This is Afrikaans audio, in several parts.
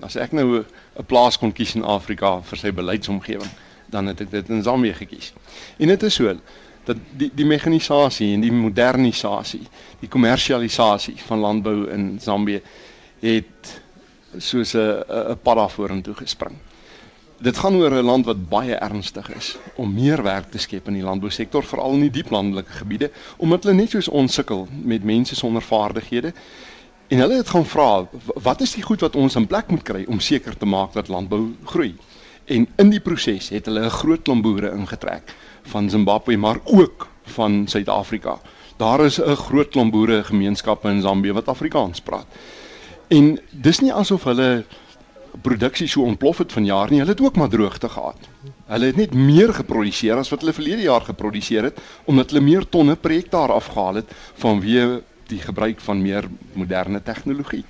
As ek nou 'n plaas kon kies in Afrika vir sy beleidsomgewing, dan het ek dit in Zambië gekies. En dit is so dat die die mekanisasie en die modernisasie, die kommersialisasie van landbou in Zambië het soos 'n 'n pad daar vorentoe gespring. Dit gaan oor 'n land wat baie ernstig is om meer werk te skep in die landbousektor, veral in die diep landelike gebiede, omdat hulle net soos ons sukkel met mense sonder vaardighede. En hulle het gaan vra, wat is die goed wat ons in plek moet kry om seker te maak dat landbou groei? En in die proses het hulle 'n groot klomp boere ingetrek van Zimbabwe, maar ook van Suid-Afrika. Daar is 'n groot klomp boere gemeenskappe in Zambië wat Afrikaans praat. En dis nie asof hulle produksie so ontplof het vanjaar nie. Hulle het ook maar droogte gehad. Hulle het net meer geproduseer as wat hulle verlede jaar geproduseer het omdat hulle meer tonne per hektaar afgehaal het vanweë die gebruik van meer moderne tegnologie.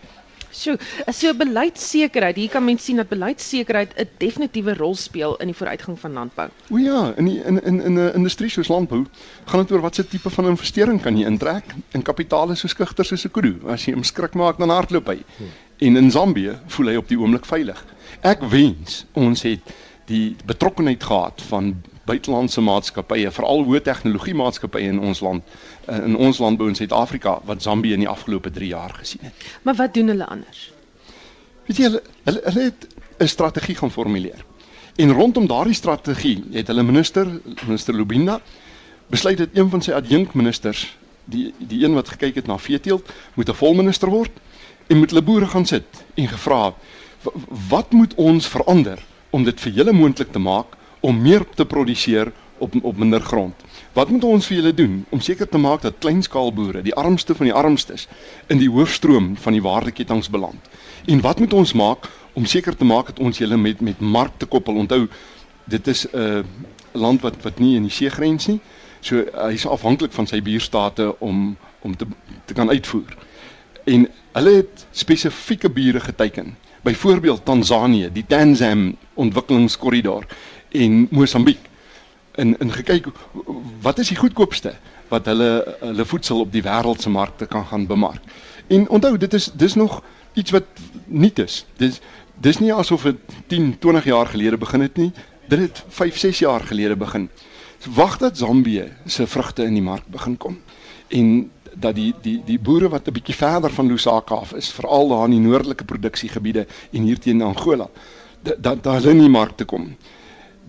So, so beleidssekerheid, hier kan mens sien dat beleidssekerheid 'n definitiewe rol speel in die vooruitgang van landbou. O ja, in die, in in in 'n industrie soos landbou gaan dit oor watse tipe van investering kan jy intrek in kapitaal soos kugter soos 'n kudu. As jy hom skrik maak dan hardloop hy. En in Zambië voel hy op die oomblik veilig. Ek wens ons het die betrokkenheid gehad van buitelandse maatskappye, veral hoë tegnologie maatskappye in ons land, eh, in ons landbou in Suid-Afrika wat Zambië in die afgelope 3 jaar gesien het. Maar wat doen hulle anders? Weet jy hulle hulle, hulle het 'n strategie gaan formuleer. En rondom daardie strategie het hulle minister, minister Lubinda, besluit dat een van sy adjunkministers, die die een wat gekyk het na veeteelt, moet 'n volminister word en moet hulle boere gaan sit en gevra wat moet ons verander om dit vir julle moontlik te maak om meer te produseer op op minder grond. Wat moet ons vir julle doen om seker te maak dat kleinskaalboere, die armste van die armstes, in die hoofstroom van die waardeketTINGS beland? En wat moet ons maak om seker te maak dat ons julle met met markte koppel? Onthou, dit is 'n uh, land wat wat nie in die see grens nie. So hy is afhanklik van sy buurstate om om te te kan uitvoer. En hulle het spesifieke bure geteken. Byvoorbeeld Tansanië, die Tanzam ontwikkelingskorridor en Mosambiek in in gekyk wat is die goedkoopste wat hulle hulle voedsel op die wêreld se markte kan gaan bemark. En onthou dit is dis nog iets wat nuut is. Dis dis nie asof dit 10, 20 jaar gelede begin het nie. Dit het 5, 6 jaar gelede begin. So wag dat Zambië se vrugte in die mark begin kom. En dat die die die boere wat 'n bietjie verder van Lusaka af is, veral daar in die noordelike produksiegebiede en hier teen Angola, dat daar hulle in die mark te kom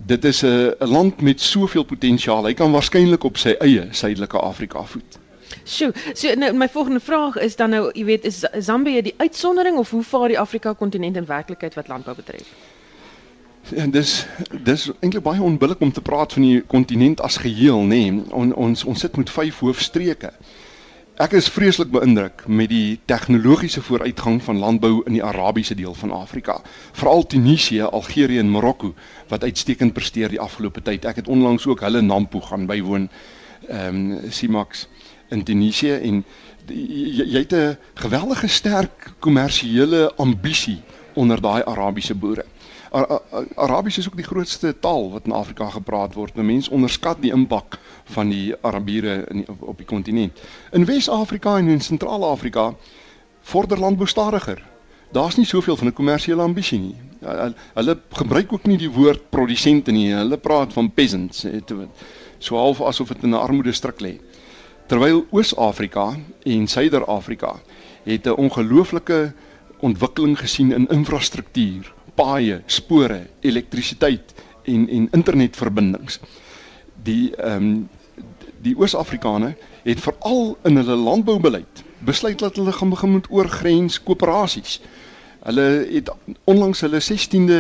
dit is 'n land met soveel potensiaal. Hy kan waarskynlik op sy eie suidelike Afrika voet. Sjoe, so nou my volgende vraag is dan nou, jy weet, is Zambië die uitsondering of hoe vaar die Afrika kontinent in werklikheid wat landbou betref? Ja, dis dis eintlik baie onbillik om te praat van die kontinent as geheel, nê. Nee. On, ons ons sit met vyf hoofstreke. Ek is vreeslik beïndruk met die tegnologiese vooruitgang van landbou in die Arabiese deel van Afrika, veral Tunesië, Algerië en Marokko wat uitstekend presteer die afgelope tyd. Ek het onlangs ook hulle Nampo gaan bywoon, ehm um, Simax in Tunesië en jy, jy het 'n geweldige sterk kommersiële ambisie onder daai Arabiese boere. Arabies is ook die grootste taal wat in Afrika gepraat word. Mense onderskat die impak van die Arabiere in op die kontinent. In Wes-Afrika en in Sentraal-Afrika vorder landbou stadiger. Daar's nie soveel van 'n kommersiële ambisie nie. Hulle gebruik ook nie die woord produsente nie. Hulle praat van peasants, so half asof dit in 'n armoede stryk lê. Terwyl Oos-Afrika en Suider-Afrika het 'n ongelooflike ontwikkeling gesien in infrastruktuur paaie, spore, elektrisiteit en en internetverbindings. Die ehm um, die Oos-Afrikane het veral in hulle landboubeleid besluit dat hulle gaan begin met oorgrens koöperasies. Hulle het onlangs hulle 16de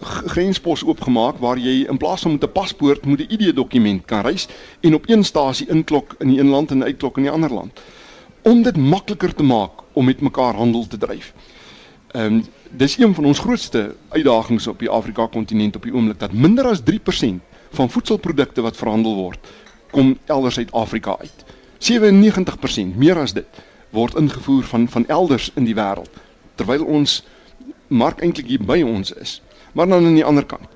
grenspos oopgemaak waar jy in plaas van met 'n paspoort moet 'n ID-dokument kan reis en op een stasie inklok in die een land en uitklok in die ander land om dit makliker te maak om met mekaar handel te dryf. Ehm um, dis een van ons grootste uitdagings op die Afrika kontinent op die oomblik dat minder as 3% van voedselprodukte wat verhandel word kom elders uit Afrika uit. 97% meer as dit word ingevoer van van elders in die wêreld terwyl ons mark eintlik hier by ons is. Maar dan aan die ander kant.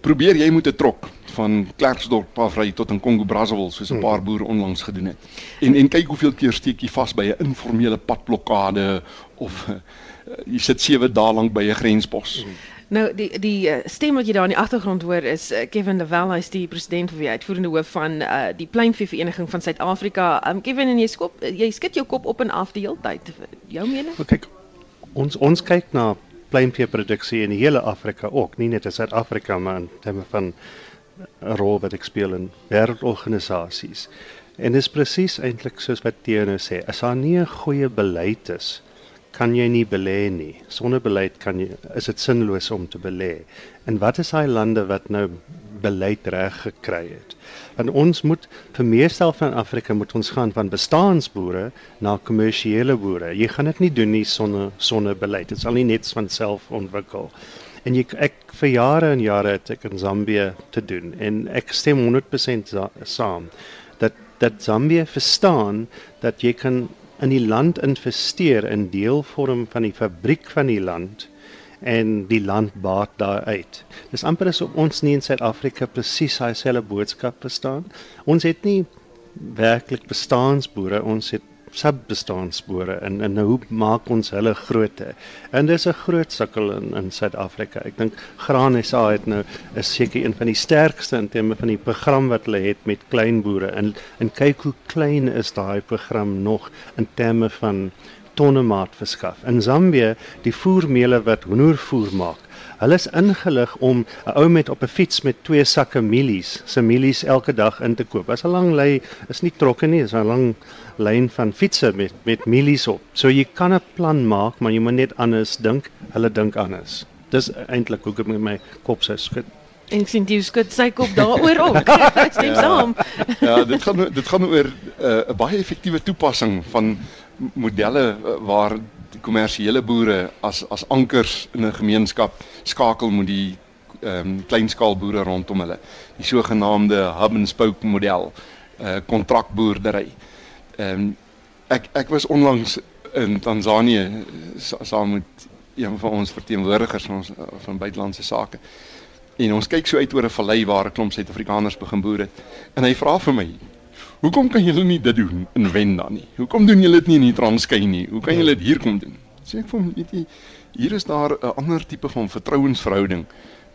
Probeer jy moet 'n trok van Klerksdorp af ry tot in Kongo Brazzaville soos 'n hmm. paar boere onlangs gedoen het. En en kyk hoeveel keer steek jy vas by 'n informele padblokkade of jy sit 7 dae lank by 'n grenspos. Mm. Nou die die uh, stem wat jy daar in die agtergrond hoor is uh, Kevin de Wel, hy's die president of die uitvoerende hoof van uh, die Pluimvee Vereniging van Suid-Afrika. Um, Kevin en jy skop jy skud jou kop op en af die hele tyd. Jou mening? Kyk, ons ons kyk na pluimveeproduksie in die hele Afrika ook, nie net in Suid-Afrika maar in terme van 'n rol wat ek speel in wêreldorganisasies. En dit is presies eintlik soos wat Theo nou sê, as daar nie 'n goeie beleid is, kan jy nie belê nie. Sonder beleid kan jy is dit sinloos om te belê. En wat is daai lande wat nou beleid reg gekry het? Want ons moet vir meestal van Afrika moet ons gaan van bestaansboere na kommersiële boere. Jy gaan dit nie doen nie sonder sonder beleid. Dit sal nie net van self ontwikkel en jy ek vir jare en jare het ek in Zambië te doen en ek stem 100% saam dat dat Zambië verstaan dat jy kan in die land investeer in deelvorm van die fabriek van die land en die land baat daaruit. Dis amper asof ons nie in Suid-Afrika presies daai selfe boodskap verstaan. Ons het nie werklik bestaansboere, ons het subbestaansspore en en hoe maak ons hulle groot? En dis 'n groot sukkel in in Suid-Afrika. Ek dink Graan SA het nou is seker een van die sterkste in terme van die program wat hulle het met kleinboere en en kyk hoe klein is daai program nog in terme van tonne maat verskaf. In Zambië, die voermeele wat hoendervoer maak, Hulle is ingelig om 'n ou met op 'n fiets met twee sakke mielies, se mielies elke dag in te koop. As 'n lang lei is nie trokke nie, is 'n lang lyn van fietsse met met mielies op. So jy kan 'n plan maak, maar jy moet net anders dink. Hulle dink anders. Dis eintlik hoe ek met my kop sou skud. En sien jy skud sy kop daaroor ook. Ek stem saam. ja, dit gaan dit gaan oor eh, 'n uh, baie effektiewe toepassing van modelle uh, waar die kommersiële boere as as ankers in 'n gemeenskap skakel met die ehm um, kleinskaalboere rondom hulle. Die sogenaamde hub and spoke model, uh kontrakboerdery. Ehm um, ek ek was onlangs in Tansanië saam met een van ons verteenwoordigers van ons van buitelandse sake. En ons kyk so uit oor 'n vallei waar 'n klomp Suid-Afrikaners begin boer het. En hy vra vir my, Hoekom kan julle nie dit doen in Wenda nie? Hoekom doen julle dit nie in die Transkei nie? Hoe kan julle dit hier kom doen? Sê ek vir hom, weet jy, hier is daar 'n ander tipe van vertrouensverhouding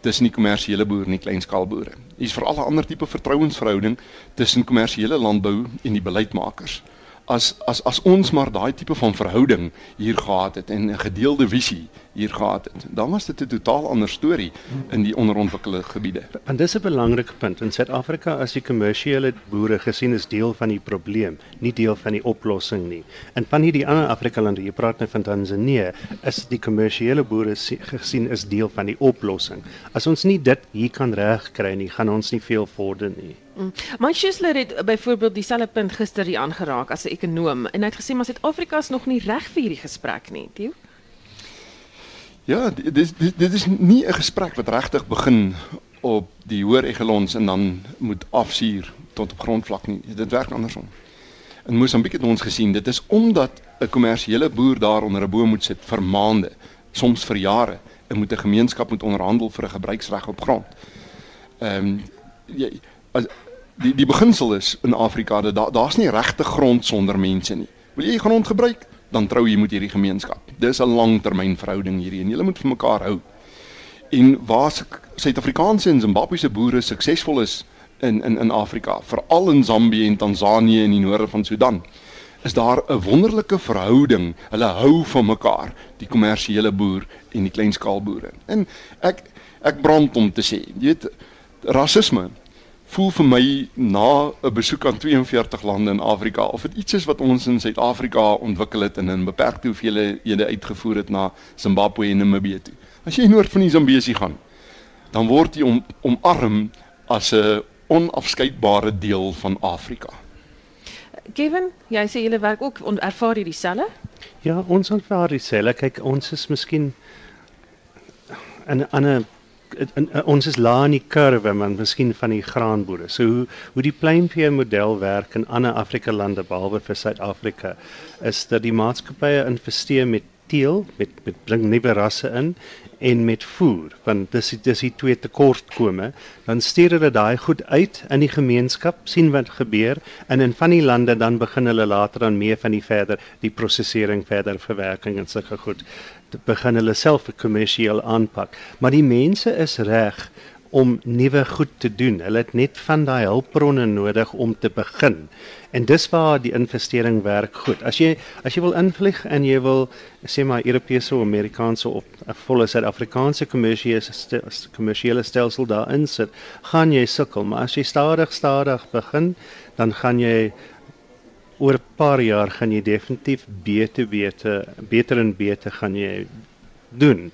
tussen die kommersiële boer en die kleinskaalboere. Hier is veral 'n ander tipe vertrouensverhouding tussen kommersiële landbou en die beleidsmakers as as as ons maar daai tipe van verhouding hier gehad het en 'n gedeelde visie hier gehad het, dan was dit 'n totaal ander storie in die onderontwikkelde gebiede. Want dis 'n belangrike punt in Suid-Afrika as die kommersiële boere gesien is deel van die probleem, nie deel van die oplossing nie. En van hierdie ander Afrika lande, jy praat nou van Tanzanië, is die kommersiële boere gesien is deel van die oplossing. As ons nie dit hier kan regkry nie, gaan ons nie veel vorder nie. Mm. My Schuessler het byvoorbeeld dieselfde punt gister hier aangeraak as 'n ekonom en hy het gesê maar Suid-Afrika is nog nie reg vir hierdie gesprek nie, Tieu. Ja, dit dit dit is nie 'n gesprek wat regtig begin op die hoër egelons en dan moet afsuur tot op grondvlak nie. Dit werk andersom. In Mosambiek het ons gesien, dit is omdat 'n kommersiële boer daar onder 'n boom moet sit vir maande, soms vir jare, en moet 'n gemeenskap moet onderhandel vir 'n gebruiksreg op grond. Ehm um, jy as die die beginsel is in Afrika dat daar daar's nie regte grond sonder mense nie. Wil jy grond gebruik, dan trou jy met hierdie gemeenskap. Dis 'n langtermynverhouding hierdie en julle moet vir mekaar hou. En waar Suid-Afrikaanse en Zimbabwese boere suksesvol is in in in Afrika, veral in Zambië en Tansanië en die noorde van Sudan, is daar 'n wonderlike verhouding. Hulle hou van mekaar, die kommersiële boer en die kleinskaalboere. En ek ek brand om te sê, jy weet, rasisme voel vir my na 'n besoek aan 42 lande in Afrika of dit iets is wat ons in Suid-Afrika ontwikkel het en in beperkte hoeveelhede uitgevoer het na Zimbabwe en Namibië toe. As jy noord van die Zambesi gaan, dan word jy om, omarm as 'n onafskeidbare deel van Afrika. Kevin, jy sê julle werk ook ervaar jy dieselfde? Ja, ons ervaar dieselfde. Kyk, ons is miskien in 'n ander in, in, ons is laag in die kurwe man miskien van die graanboere. So hoe hoe die pluimvee model werk in ander Afrika lande behalwe vir Suid-Afrika is dat die maatskappye investeer met teel met met bring nuwe rasse in en met voer want dis dis die twee tekortkome dan stuur hulle daai goed uit in die gemeenskap sien wat gebeur en in van die lande dan begin hulle later dan meer van die verder die prosesering verder verwerking en sulke goed begin hulle self kommersieel aanpak. Maar die mense is reg om nuwe goed te doen. Hulle het net van daai hulpbronne nodig om te begin. En dis waar die investering werk goed. As jy as jy wil invlieg en jy wil sê maar Europese of Amerikaanse of 'n volle Suid-Afrikaanse kommersiële stelsel daarin sit, gaan jy sukkel, maar as jy stadig stadig begin, dan gaan jy oor 'n paar jaar gaan jy definitief beter beter beter en beter gaan jy doen.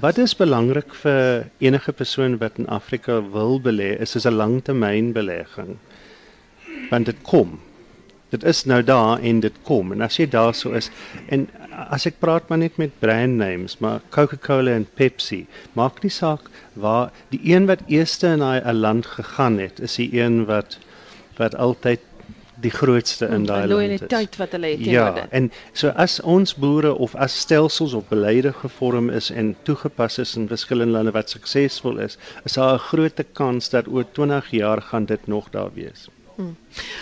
Wat is belangrik vir enige persoon wat in Afrika wil belê, is is 'n langtermynbelegging. Want dit kom. Dit is nou daar en dit kom. En as jy daar so is en as ek praat maar net met brand names, maar Coca-Cola en Pepsi, maak nie saak waar die een wat eerste in daai land gegaan het, is die een wat wat altyd die grootste in daai land is. Loyaliteit wat hulle het teenoor ja, dit. Ja, en so as ons boere of as stelsels of beleide gevorm is en toegepas is in verskillende lande wat suksesvol is, is daar 'n groot kans dat oor 20 jaar gaan dit nog daar wees. Hmm.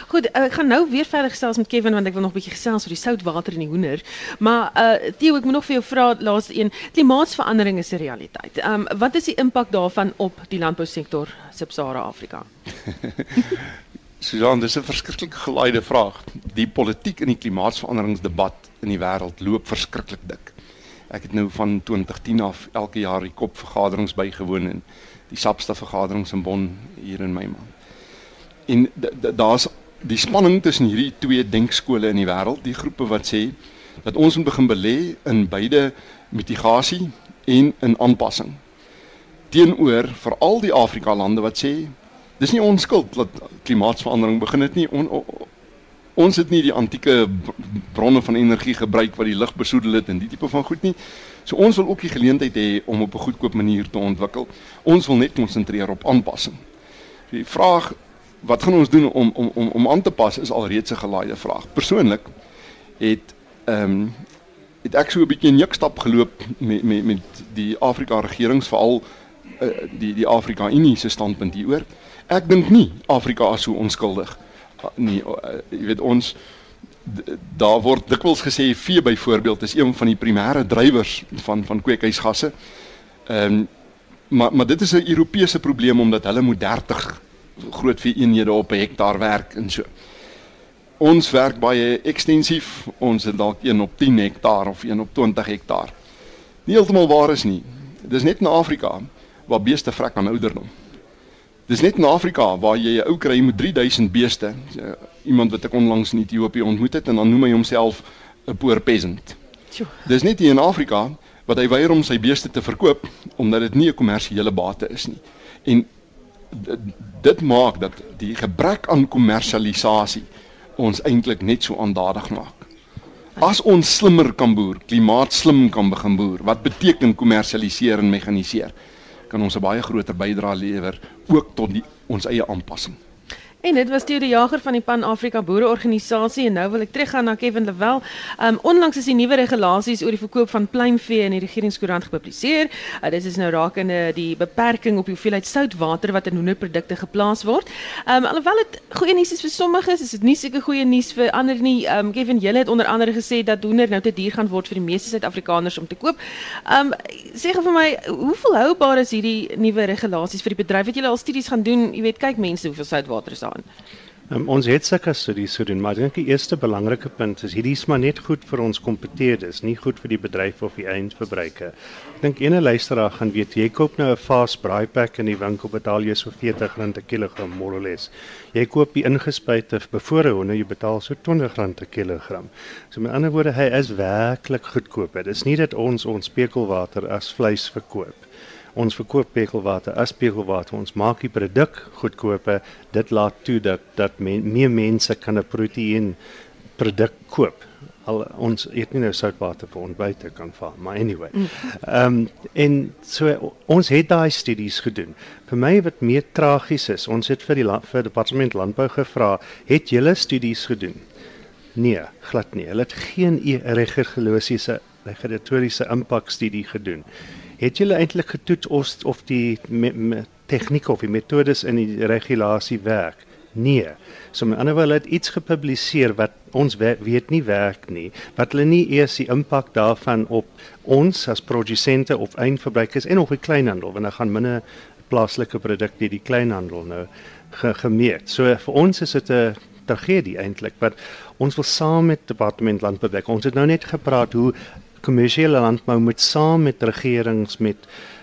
Goed, ek gaan nou weer verder gesels met Kevin want ek wil nog 'n bietjie gesels oor die soutwater in die hoender. Maar uh Theo, ek moet nog vir jou vra laaste een, klimaatsverandering is 'n realiteit. Um, wat is die impak daarvan op die landbousektor Sub-Sahara Afrika? Susan, dis 'n verskriklik gelaaide vraag. Die politiek in die klimaatsveranderingsdebat in die wêreld loop verskriklik dik. Ek het nou van 2010 af elke jaar die kop vergaderings bygewoon en die SAPSTA vergaderings in Bonn hier in my maand. En daar's die spanning tussen hierdie twee denkskole in die wêreld, die groepe wat sê dat ons moet begin belê in beide mitigasie en in aanpassing. Teenoor veral die Afrika lande wat sê dis nie ons skuld dat klimaatsverandering begin het nie. On, on, ons het nie die antieke bronne van energie gebruik wat die lug besoedel het en die tipe van goed nie. So ons wil ook die geleentheid hê om op 'n goedkoop manier te ontwikkel. Ons wil net konsentreer op aanpassing. Die vraag wat gaan ons doen om om om om aan te pas is alreeds 'n gelaaide vraag. Persoonlik het ehm um, het ek so 'n bietjie 'n jukstap geloop met met met die Afrika regerings veral uh, die die Afrika Unie se standpunt hieroor. Ek dink nie Afrika is so onskuldig nie. Uh, jy weet ons daar word dikwels gesê vee byvoorbeeld is een van die primêre drywers van van kweekhuisgasse. Ehm um, maar maar dit is 'n Europese probleem omdat hulle moet 30 groot vee eenhede op 'n hektaar werk en so. Ons werk baie ekstensief. Ons het dalk een op 10 hektaar of een op 20 hektaar. Nie heeltemal waar is nie. Dis net in Afrika waar beeste vrek aan ouderdom. Dis net in Afrika waar jy 'n ou kry met 3000 beeste. Iemand wat ek onlangs in Ethiopië ontmoet het en dan noem hy homself 'n poor peasant. Dis net hier in Afrika wat hy weier om sy beeste te verkoop omdat dit nie 'n kommersiële bate is nie. En dit maak dat die gebrek aan kommersialisasie ons eintlik net so aandadig maak. As ons slimmer kan boer, klimaatslim kan begin boer, wat beteken kommersialiseer en mekaniseer? Kan ons 'n baie groter bydrae lewer ook tot die, ons eie aanpassing. En dit was Theo die Jager van die Pan-Afrika Boereorganisasie en nou wil ek teruggaan na Kevin Lewel. Um onlangs is die nuwe regulasies oor die verkoop van pluimvee in die regeringskoerant gepubliseer. Uh, dit is nou rakende die beperking op die hoeveelheid soutwater wat in hoenderprodukte geplaas word. Um alhoewel dit goeie nuus is vir sommiges, is dit nie seker goeie nuus vir ander nie. Um Kevin, jy het onder andere gesê dat hoender nou te duur gaan word vir die meeste Suid-Afrikaners om te koop. Um sê gou vir my, hoe volhoubaar is hierdie nuwe regulasies vir die bedryf? Het julle al studies gaan doen? Jy weet, kyk mense hoeveel soutwater is daar staan. Um, ons het sulke studies gedoen, maar ek dink die eerste belangrike punt is hierdie is maar net goed vir ons kompeteerders, nie goed vir die bedryf of die eindverbruiker. Ek dink ene luisteraar gaan weet jy koop nou 'n fast braai pack in die winkel betaal jy so R40 'n kilogram more or less. Jy koop die ingespuite bevore honde jy betaal so R20 'n kilogram. So met ander woorde hy is werklik goedkoop. Dit is nie dat ons ons spekelwater as vleis verkoop ons verkoop pekelwater as pekelwater ons maak die produk goedkoper dit laat toe dat dat men, meer mense kan 'n proteïen produk koop. Al ons eet nie nou soutwater vir ontbyte kan vaar maar anyway. Mm. ehm um, en so ons het daai studies gedoen. Vir my wat meer tragies is ons het vir die vir departement landbou gevra het julle studies gedoen? Nee glad nie. Hulle het geen e-, regulasiese regulatoriese impak studie gedoen het julle eintlik getoets of of die tegniek of die metodes in die regulasie werk? Nee. So met ander woorde hulle het iets gepubliseer wat ons we weet nie werk nie, wat hulle nie eers die impak daarvan op ons as produsente of eindverbruikers en of die kleinhandel, want dan gaan minder plaaslike produk deur die kleinhandel nou ge gemeet. So vir ons is dit 'n tragedie eintlik, want ons wil saam met departement landbou werk. Ons het nou net gepraat hoe kommersiële landbou moet saam met regerings met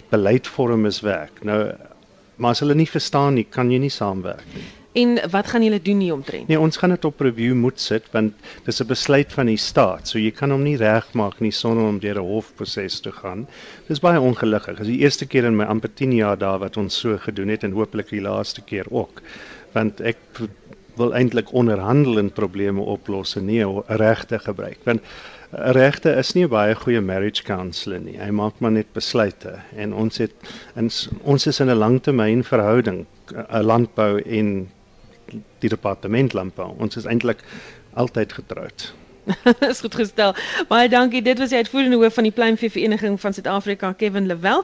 beleidsvormers werk. Nou maar as hulle nie verstaan nie, kan jy nie saamwerk nie. En wat gaan julle doen nie omtrent? Nee, ons gaan dit op review moet sit want dis 'n besluit van die staat. So jy kan hom nie regmaak nie sonder om deur 'n hofproses te gaan. Dis baie ongelukkig. Dis die eerste keer in my amper 10 jaar daar wat ons so gedoen het en hopelik die laaste keer ook. Want ek wil eintlik onderhandelend probleme oplos en nie regte gebruik. Want regte is nie 'n baie goeie marriage counselor nie. Hy maak maar net besluite en ons het in, ons is in 'n langtermynverhouding, 'n landbou en die departement landbou. Ons is eintlik altyd getroud. is goed gestel. Baie dankie. Dit was die uitvoerende hoof van die Pluimvee Vereniging van Suid-Afrika, Kevin Lewel.